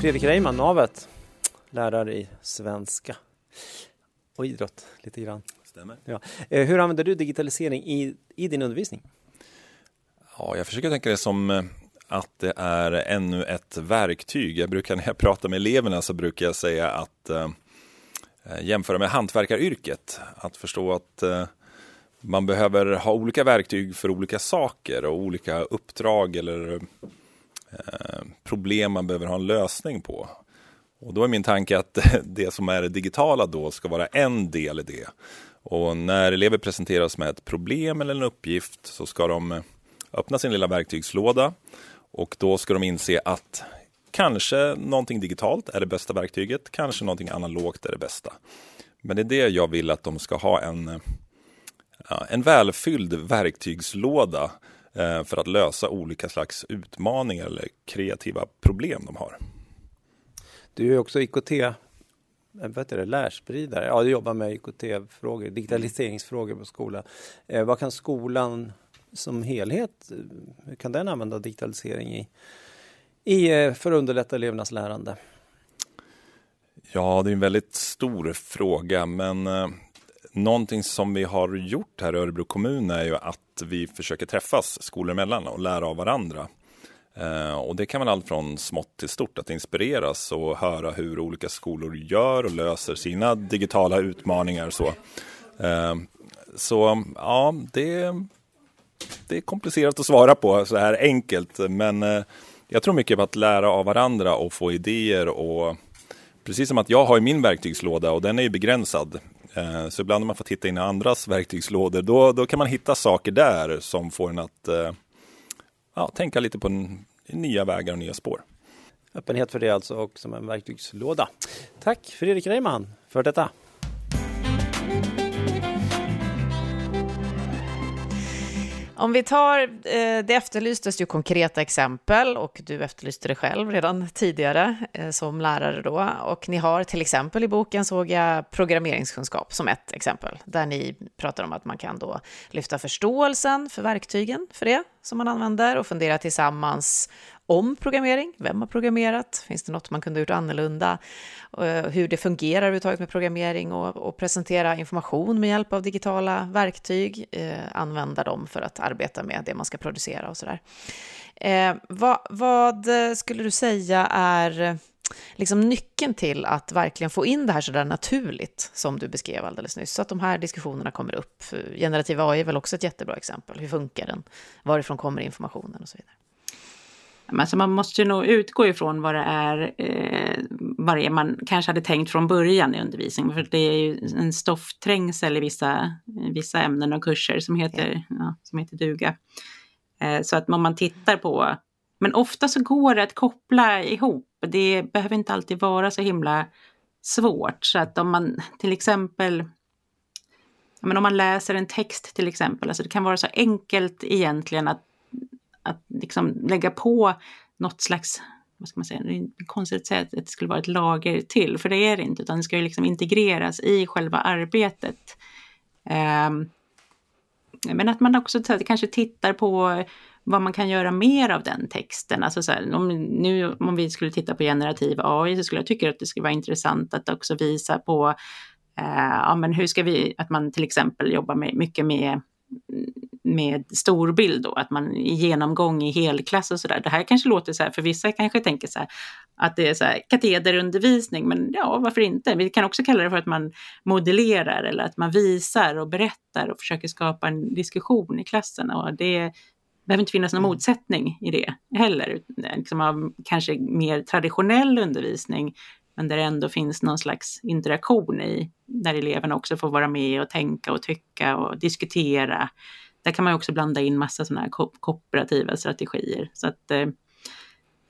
Fredrik Reimann, Navet, lärare i svenska och idrott lite grann. Stämmer. Ja. Eh, hur använder du digitalisering i, i din undervisning? Ja, jag försöker tänka det som eh, att det är ännu ett verktyg. Jag brukar, när jag pratar med eleverna så brukar jag säga att eh, Eh, Eh, jämföra med hantverkaryrket. Att förstå att eh, man behöver ha olika verktyg för olika saker och olika uppdrag eller eh, problem man behöver ha en lösning på. Och då är min tanke att det som är det digitala då ska vara en del i det. Och när elever presenteras med ett problem eller en uppgift så ska de öppna sin lilla verktygslåda och då ska de inse att Kanske någonting digitalt är det bästa verktyget, kanske någonting analogt är det bästa. Men det är det jag vill att de ska ha en, eh, en välfylld verktygslåda eh, för att lösa olika slags utmaningar eller kreativa problem de har. Du är också IKT eh, vad heter det, lärspridare. Ja, du jobbar med IKT-frågor, digitaliseringsfrågor på skolan. Vad kan skolan som helhet, hur kan den använda digitalisering i, i, eh, för att underlätta elevernas lärande? Ja, det är en väldigt stor fråga, men eh, någonting som vi har gjort här i Örebro kommun är ju att vi försöker träffas skolor emellan och lära av varandra. Eh, och det kan vara allt från smått till stort, att inspireras och höra hur olika skolor gör och löser sina digitala utmaningar. Så, eh, så ja, det, det är komplicerat att svara på så här enkelt, men eh, jag tror mycket på att lära av varandra och få idéer och precis som att jag har i min verktygslåda och den är ju begränsad. Eh, så ibland när man får titta in i andras verktygslådor, då, då kan man hitta saker där som får en att eh, ja, tänka lite på nya vägar och nya spår. Öppenhet för det alltså och som en verktygslåda. Tack Fredrik Reimann för detta. Om vi tar, eh, det efterlystes ju konkreta exempel och du efterlyste det själv redan tidigare eh, som lärare då. Och ni har till exempel i boken såg jag programmeringskunskap som ett exempel, där ni pratar om att man kan då lyfta förståelsen för verktygen för det som man använder och fundera tillsammans om programmering. Vem har programmerat? Finns det något man kunde ha gjort annorlunda? Eh, hur det fungerar överhuvudtaget med programmering och, och presentera information med hjälp av digitala verktyg. Eh, använda dem för att arbeta med det man ska producera och sådär. Eh, vad, vad skulle du säga är liksom nyckeln till att verkligen få in det här sådär naturligt som du beskrev alldeles nyss, så att de här diskussionerna kommer upp. Generativ AI är väl också ett jättebra exempel. Hur funkar den? Varifrån kommer informationen och så vidare? Alltså man måste ju nog utgå ifrån vad det är, eh, vad det är man kanske hade tänkt från början i undervisningen. För det är ju en stoffträngsel i vissa, vissa ämnen och kurser som heter, ja, som heter duga. Eh, så att om man tittar på, men ofta så går det att koppla ihop. Det behöver inte alltid vara så himla svårt. Så att om man till exempel men om man läser en text till exempel, alltså det kan vara så enkelt egentligen att att liksom lägga på något slags, vad ska man säga, det är konstigt att säga att det skulle vara ett lager till, för det är det inte, utan det ska ju liksom integreras i själva arbetet. Um, men att man också kanske tittar på vad man kan göra mer av den texten. Alltså så här, om, nu, om vi skulle titta på generativ AI så skulle jag tycka att det skulle vara intressant att också visa på eh, ja, men hur ska vi, att man till exempel jobbar med, mycket med med storbild då, att man i genomgång i helklass och sådär. Det här kanske låter så här, för vissa kanske tänker så här, att det är så här katederundervisning, men ja, varför inte? Vi kan också kalla det för att man modellerar eller att man visar och berättar och försöker skapa en diskussion i klassen. Och det behöver inte finnas någon mm. motsättning i det heller. Liksom av kanske mer traditionell undervisning, men där det ändå finns någon slags interaktion i, där eleverna också får vara med och tänka och tycka och diskutera där kan man också blanda in massa sådana här ko kooperativa strategier. Så att, eh,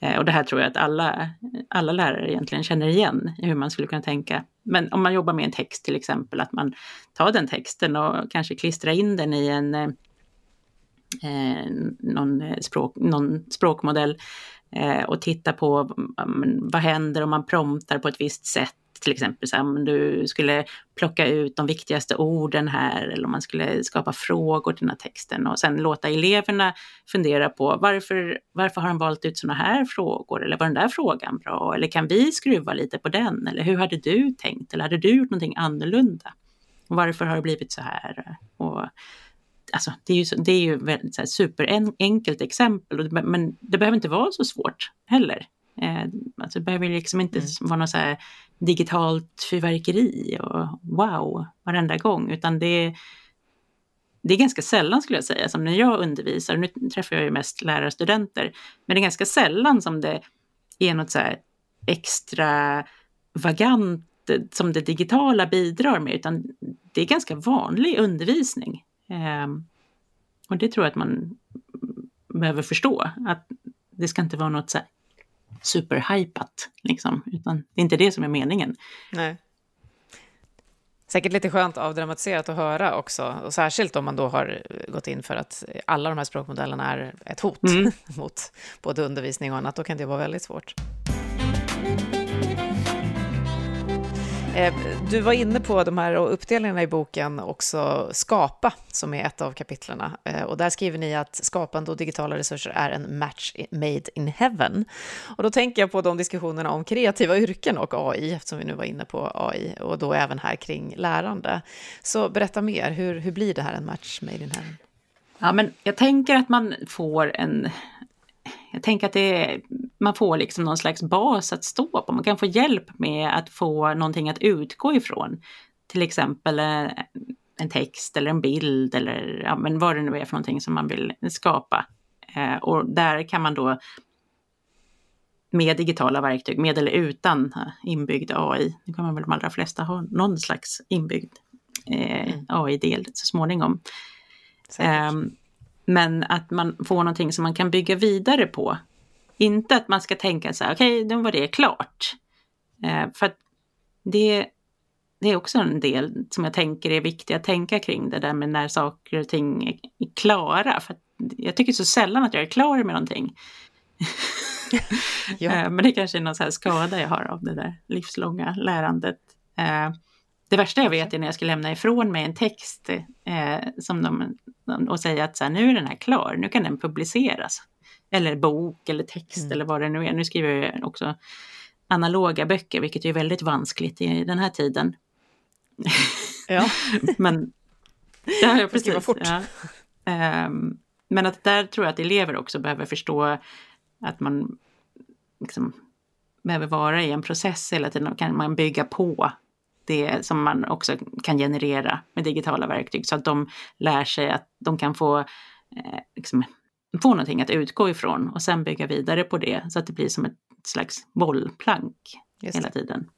eh, och det här tror jag att alla, alla lärare egentligen känner igen hur man skulle kunna tänka. Men om man jobbar med en text till exempel, att man tar den texten och kanske klistrar in den i en eh, någon, språk, någon språkmodell eh, och titta på mm, mm, vad händer om man promptar på ett visst sätt? Till exempel så här, om du skulle plocka ut de viktigaste orden här eller om man skulle skapa frågor till den här texten och sen låta eleverna fundera på varför, varför har han valt ut sådana här frågor? Eller var den där frågan bra? Eller kan vi skruva lite på den? Eller hur hade du tänkt? Eller hade du gjort någonting annorlunda? Och varför har det blivit så här? Och, alltså, det är ju, det är ju ett superenkelt exempel, men det behöver inte vara så svårt heller. Eh, alltså det behöver liksom inte mm. vara något så här digitalt fyrverkeri och wow varenda gång, utan det, det är ganska sällan skulle jag säga, som när jag undervisar, nu träffar jag ju mest lärarstudenter, men det är ganska sällan som det är något så här extra vagant som det digitala bidrar med, utan det är ganska vanlig undervisning. Um, och det tror jag att man behöver förstå, att det ska inte vara något så superhypat, liksom, utan det är inte det som är meningen. Nej. Säkert lite skönt avdramatiserat att höra också, och särskilt om man då har gått in för att alla de här språkmodellerna är ett hot mm. mot både undervisning och annat, då kan det vara väldigt svårt. Eh, du var inne på de här uppdelningarna i boken också, Skapa, som är ett av kapitlerna. Eh, och där skriver ni att skapande och digitala resurser är en match made in heaven. Och då tänker jag på de diskussionerna om kreativa yrken och AI, eftersom vi nu var inne på AI, och då även här kring lärande. Så berätta mer, hur, hur blir det här en match made in heaven? Ja, men jag tänker att man får en... Jag tänker att det man får liksom någon slags bas att stå på. Man kan få hjälp med att få någonting att utgå ifrån. Till exempel en text eller en bild eller ja, men vad det nu är för någonting som man vill skapa. Eh, och där kan man då med digitala verktyg, med eller utan eh, inbyggd AI, nu kommer väl de allra flesta ha någon slags inbyggd eh, mm. AI-del så småningom. Um, men att man får någonting som man kan bygga vidare på. Inte att man ska tänka så här, okej, okay, nu var det klart. Uh, för att det, det är också en del som jag tänker är viktigt att tänka kring det där med när saker och ting är, klara. För jag tycker så sällan att jag är klar med någonting. ja. uh, men det kanske är någon så här skada jag har av det där livslånga lärandet. Det värsta jag vet är när jag ska lämna ifrån mig en text eh, som de, och säga att så här, nu är den här klar, nu kan den publiceras. Eller bok eller text mm. eller vad det nu är. Nu skriver jag också analoga böcker, vilket är väldigt vanskligt i den här tiden. Ja. men, ja, ja precis. fort. Ja. Um, men att där tror jag att elever också behöver förstå att man liksom behöver vara i en process hela tiden och kan man bygga på det som man också kan generera med digitala verktyg så att de lär sig att de kan få, eh, liksom, få någonting att utgå ifrån och sen bygga vidare på det så att det blir som ett slags bollplank hela tiden.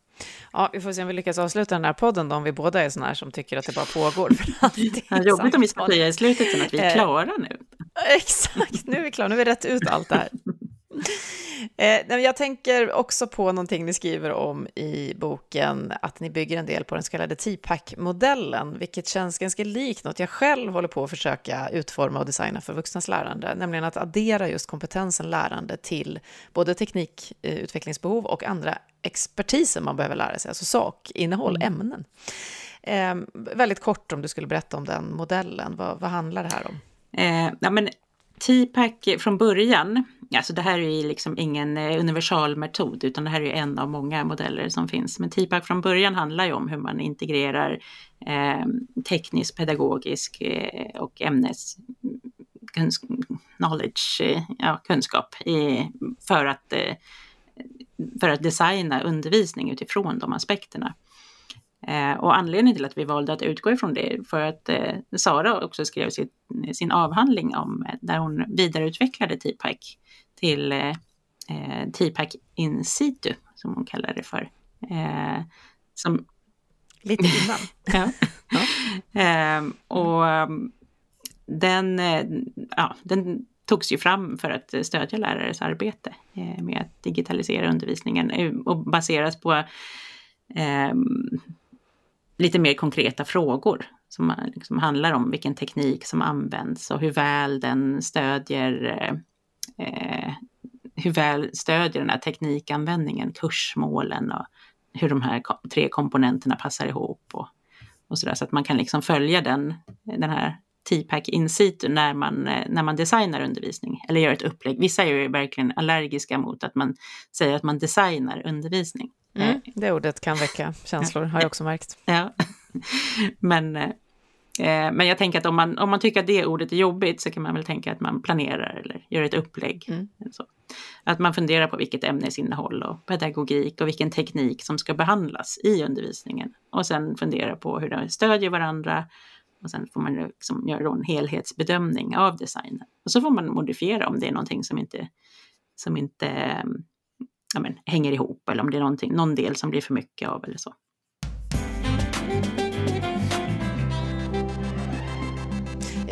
Ja, vi får se om vi lyckas avsluta den här podden då, om vi båda är sådana här som tycker att det bara pågår. ja, jobbigt om vi ska säga i slutet sen att vi är eh, klara nu. Exakt, nu är vi klara, nu har vi rätt ut allt det här. Eh, jag tänker också på någonting ni skriver om i boken, att ni bygger en del på den så kallade TPAC-modellen, vilket känns ganska likt något jag själv håller på att försöka utforma och designa för vuxnas lärande, nämligen att addera just kompetensen lärande till både teknikutvecklingsbehov och andra expertiser man behöver lära sig, alltså sakinnehåll, mm. ämnen. Eh, väldigt kort om du skulle berätta om den modellen, vad, vad handlar det här om? Eh, ja, men TPAC från början, alltså det här är liksom ingen eh, universalmetod utan det här är en av många modeller som finns. Men TPAC från början handlar ju om hur man integrerar eh, teknisk, pedagogisk eh, och ämnes knowledge, eh, ja, kunskap i, för, att, eh, för att designa undervisning utifrån de aspekterna. Eh, och anledningen till att vi valde att utgå ifrån det för att eh, Sara också skrev sitt, sin avhandling om där hon vidareutvecklade TPAC till eh, TPAC in situ som hon kallar det för. Eh, som... Lite innan. ja. ja. Eh, och mm, den, eh, ja, den togs ju fram för att stödja lärares arbete eh, med att digitalisera undervisningen och baseras på lite mer konkreta frågor som liksom handlar om vilken teknik som används och hur väl den stödjer eh, eh hur väl stödjer den här teknikanvändningen, kursmålen och hur de här tre komponenterna passar ihop och, och sådär. Så att man kan liksom följa den, den här TPAC in situ när man, när man designar undervisning eller gör ett upplägg. Vissa är ju verkligen allergiska mot att man säger att man designar undervisning. Mm, eh. det ordet kan väcka känslor, har jag också märkt. Ja. Men, eh, men jag tänker att om man, om man tycker att det ordet är jobbigt så kan man väl tänka att man planerar eller gör ett upplägg. Mm. Att man funderar på vilket ämnesinnehåll och pedagogik och vilken teknik som ska behandlas i undervisningen. Och sen fundera på hur de stödjer varandra. Och sen får man liksom göra en helhetsbedömning av designen. Och så får man modifiera om det är någonting som inte, som inte mm, ja, men, hänger ihop eller om det är någon del som blir för mycket av eller så.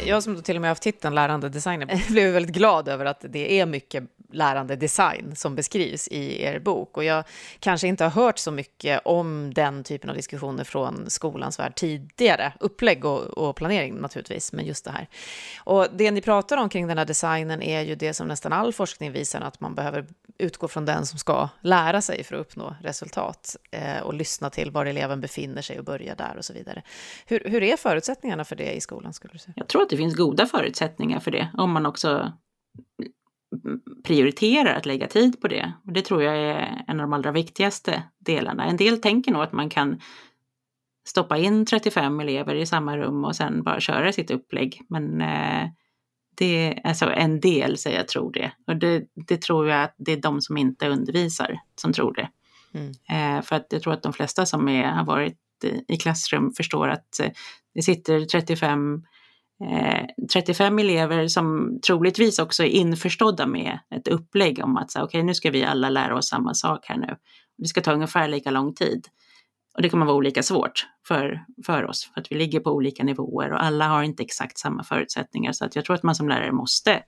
Jag som till och med har haft titeln lärande designer blev väldigt glad över att det är mycket lärande design som beskrivs i er bok. Och jag kanske inte har hört så mycket om den typen av diskussioner från skolans värld tidigare. Upplägg och, och planering naturligtvis, men just det här. Och det ni pratar om kring den här designen är ju det som nästan all forskning visar, att man behöver utgå från den som ska lära sig för att uppnå resultat eh, och lyssna till var eleven befinner sig och börja där och så vidare. Hur, hur är förutsättningarna för det i skolan? Skulle du säga? Jag tror att det finns goda förutsättningar för det om man också prioriterar att lägga tid på det. Och det tror jag är en av de allra viktigaste delarna. En del tänker nog att man kan stoppa in 35 elever i samma rum och sen bara köra sitt upplägg. Men eh, det är alltså en del säger jag tror det. Och det, det, tror jag att det är de som inte undervisar som tror det. Mm. Eh, för att jag tror att de flesta som är, har varit i klassrum förstår att eh, det sitter 35 Eh, 35 elever som troligtvis också är införstådda med ett upplägg om att okej, okay, nu ska vi alla lära oss samma sak här nu. Det ska ta ungefär lika lång tid. Och det kommer vara olika svårt för, för oss, för att vi ligger på olika nivåer och alla har inte exakt samma förutsättningar. Så att jag tror att man som lärare måste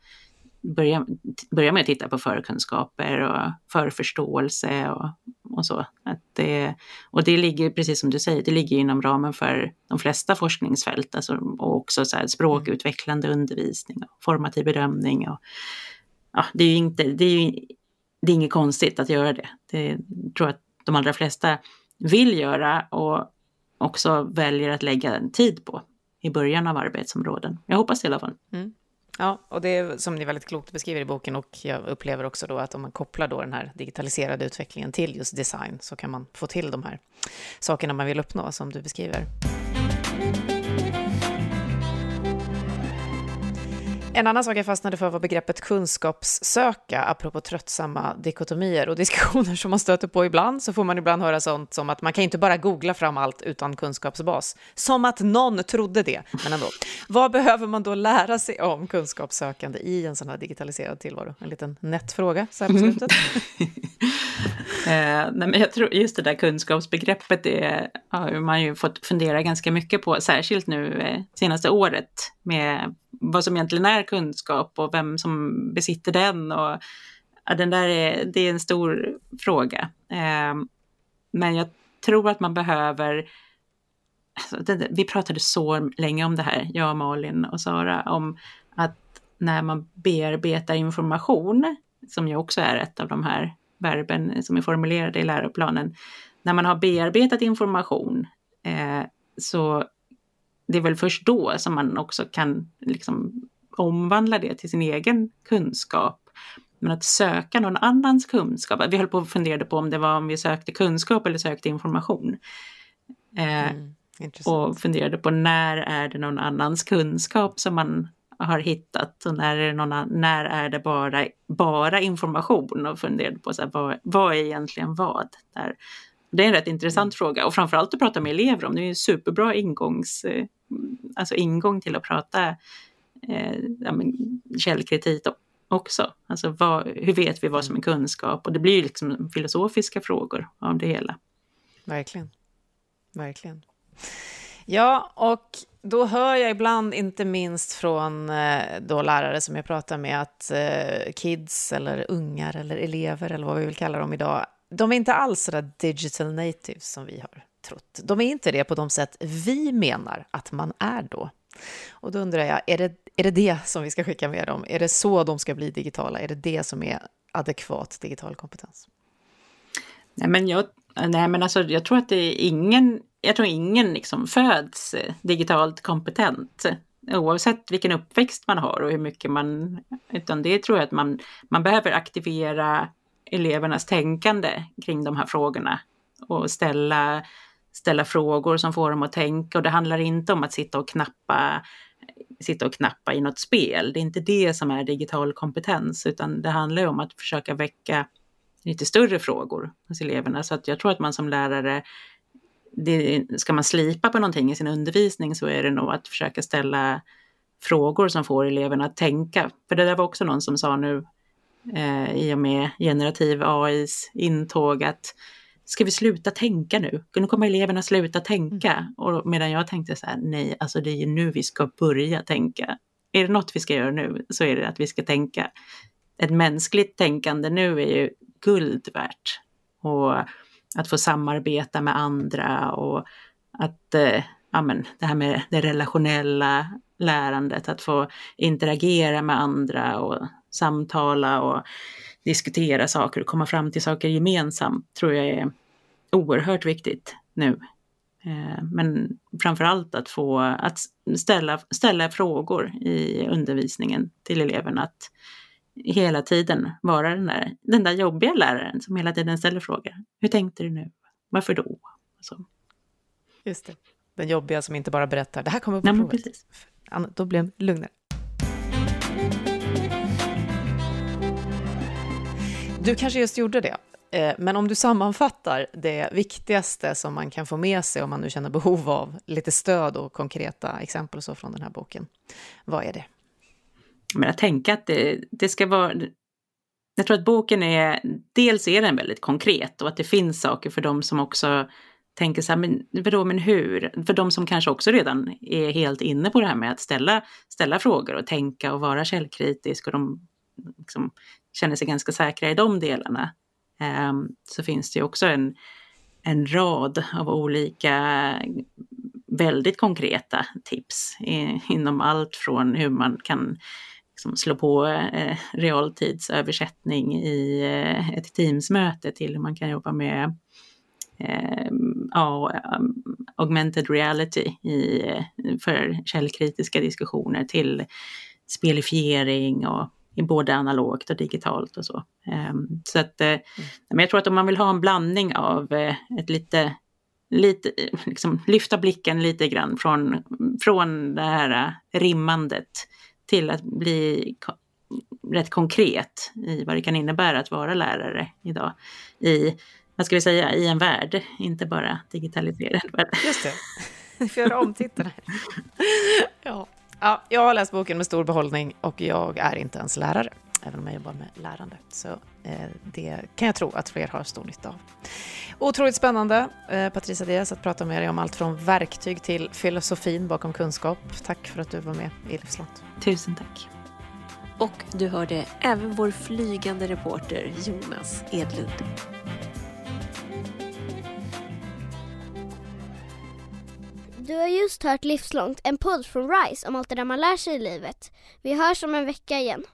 börja, börja med att titta på förkunskaper och förförståelse och, och så. Att det, och det ligger, precis som du säger, det ligger inom ramen för de flesta forskningsfält, alltså, och också så här språkutvecklande undervisning och formativ bedömning. Och, ja, det är ju inte, det är ju, det är inget konstigt att göra det. Det tror jag att de allra flesta vill göra och också väljer att lägga tid på i början av arbetsområden. Jag hoppas det i alla fall. Mm. Ja, och det är som ni väldigt klokt beskriver i boken och jag upplever också då att om man kopplar då den här digitaliserade utvecklingen till just design så kan man få till de här sakerna man vill uppnå som du beskriver. En annan sak jag fastnade för var begreppet kunskapssöka, apropå tröttsamma dikotomier och diskussioner som man stöter på ibland, så får man ibland höra sånt som att man kan inte bara googla fram allt utan kunskapsbas. Som att någon trodde det, men ändå. Vad behöver man då lära sig om kunskapssökande i en sån här digitaliserad tillvaro? En liten nätt fråga så här på slutet. eh, nej, men jag tror just det där kunskapsbegreppet det har man ju fått fundera ganska mycket på, särskilt nu eh, senaste året med vad som egentligen är kunskap och vem som besitter den. Och, ja, den där är, det är en stor fråga. Eh, men jag tror att man behöver alltså, det, vi pratade så länge om det här, jag, Malin och Sara, om att när man bearbetar information, som ju också är ett av de här verben som är formulerade i läroplanen, när man har bearbetat information eh, så det är väl först då som man också kan liksom omvandla det till sin egen kunskap. Men att söka någon annans kunskap, vi höll på att fundera på om det var om vi sökte kunskap eller sökte information. Eh, mm, och funderade på när är det någon annans kunskap som man har hittat och när är det, någon, när är det bara, bara information och funderade på så här, vad, vad är egentligen vad. Där. Det är en rätt intressant mm. fråga och framförallt att prata med elever om. Det är en superbra ingångs, eh, alltså ingång till att prata eh, ja, men, källkritik också. Alltså vad, hur vet vi vad som är kunskap? Och det blir ju liksom filosofiska frågor av det hela. Verkligen. Verkligen. Ja, och då hör jag ibland, inte minst från eh, då lärare som jag pratar med, att eh, kids eller ungar eller elever eller vad vi vill kalla dem idag, de är inte alls sådär digital natives som vi har trott. De är inte det på de sätt vi menar att man är då. Och då undrar jag, är det, är det det som vi ska skicka med dem? Är det så de ska bli digitala? Är det det som är adekvat digital kompetens? Nej, men jag, nej, men alltså, jag tror att det är ingen, jag tror ingen liksom föds eh, digitalt kompetent oavsett vilken uppväxt man har och hur mycket man, utan det tror jag att man, man behöver aktivera elevernas tänkande kring de här frågorna och ställa, ställa frågor som får dem att tänka. Och det handlar inte om att sitta och knappa sitta och knappa i något spel. Det är inte det som är digital kompetens, utan det handlar om att försöka väcka lite större frågor hos eleverna. Så att jag tror att man som lärare, det, ska man slipa på någonting i sin undervisning så är det nog att försöka ställa frågor som får eleverna att tänka. För det där var också någon som sa nu eh, i och med generativ AIs intåg att ska vi sluta tänka nu? Nu kommer eleverna sluta tänka. Mm. Och medan jag tänkte så här, nej, alltså det är ju nu vi ska börja tänka. är det något vi ska göra nu så är det att vi ska tänka. Ett mänskligt tänkande nu är ju guld värt. Och att få samarbeta med andra och att, eh, ja men det här med det relationella lärandet, att få interagera med andra och samtala och diskutera saker och komma fram till saker gemensamt tror jag är oerhört viktigt nu. Eh, men framför allt att få att ställa, ställa frågor i undervisningen till eleverna. Att hela tiden vara den där, den där jobbiga läraren som hela tiden ställer frågor. Hur tänkte du nu? Varför då? Så. Just det. Den jobbiga som inte bara berättar, det här kommer på Nej, provet. precis. Då blir den lugnare. Du kanske just gjorde det, eh, men om du sammanfattar det viktigaste som man kan få med sig om man nu känner behov av lite stöd och konkreta exempel och så från den här boken, vad är det? Men att tänka att det, det ska vara... Jag tror att boken är... Dels är den väldigt konkret och att det finns saker för dem som också tänker så här, men vadå, men hur? För de som kanske också redan är helt inne på det här med att ställa, ställa frågor och tänka och vara källkritisk och de liksom känner sig ganska säkra i de delarna. Um, så finns det också en, en rad av olika väldigt konkreta tips i, inom allt från hur man kan liksom slå på eh, realtidsöversättning i eh, ett Teamsmöte till hur man kan jobba med eh, ja, um, augmented reality i, för källkritiska diskussioner till spelifiering och i både analogt och digitalt och så. Um, så att, eh, men jag tror att om man vill ha en blandning av eh, ett lite, lite liksom lyfta blicken lite grann från, från det här rimmandet till att bli rätt konkret i vad det kan innebära att vara lärare idag. I, vad ska vi säga, i en värld, inte bara digitaliserad värld. Just det, vi får göra om titeln här. ja. ja, jag har läst boken med stor behållning och jag är inte ens lärare, även om jag jobbar med lärande. Så eh, det kan jag tro att fler har stor nytta av. Otroligt spännande, eh, Patricia Diaz, att prata med dig om allt från verktyg till filosofin bakom kunskap. Tack för att du var med i Livslångt. Tusen tack. Och du hörde även vår flygande reporter Jonas Edlund. Du har just hört Livslångt, en podd från RISE om allt det där man lär sig i livet. Vi hörs om en vecka igen.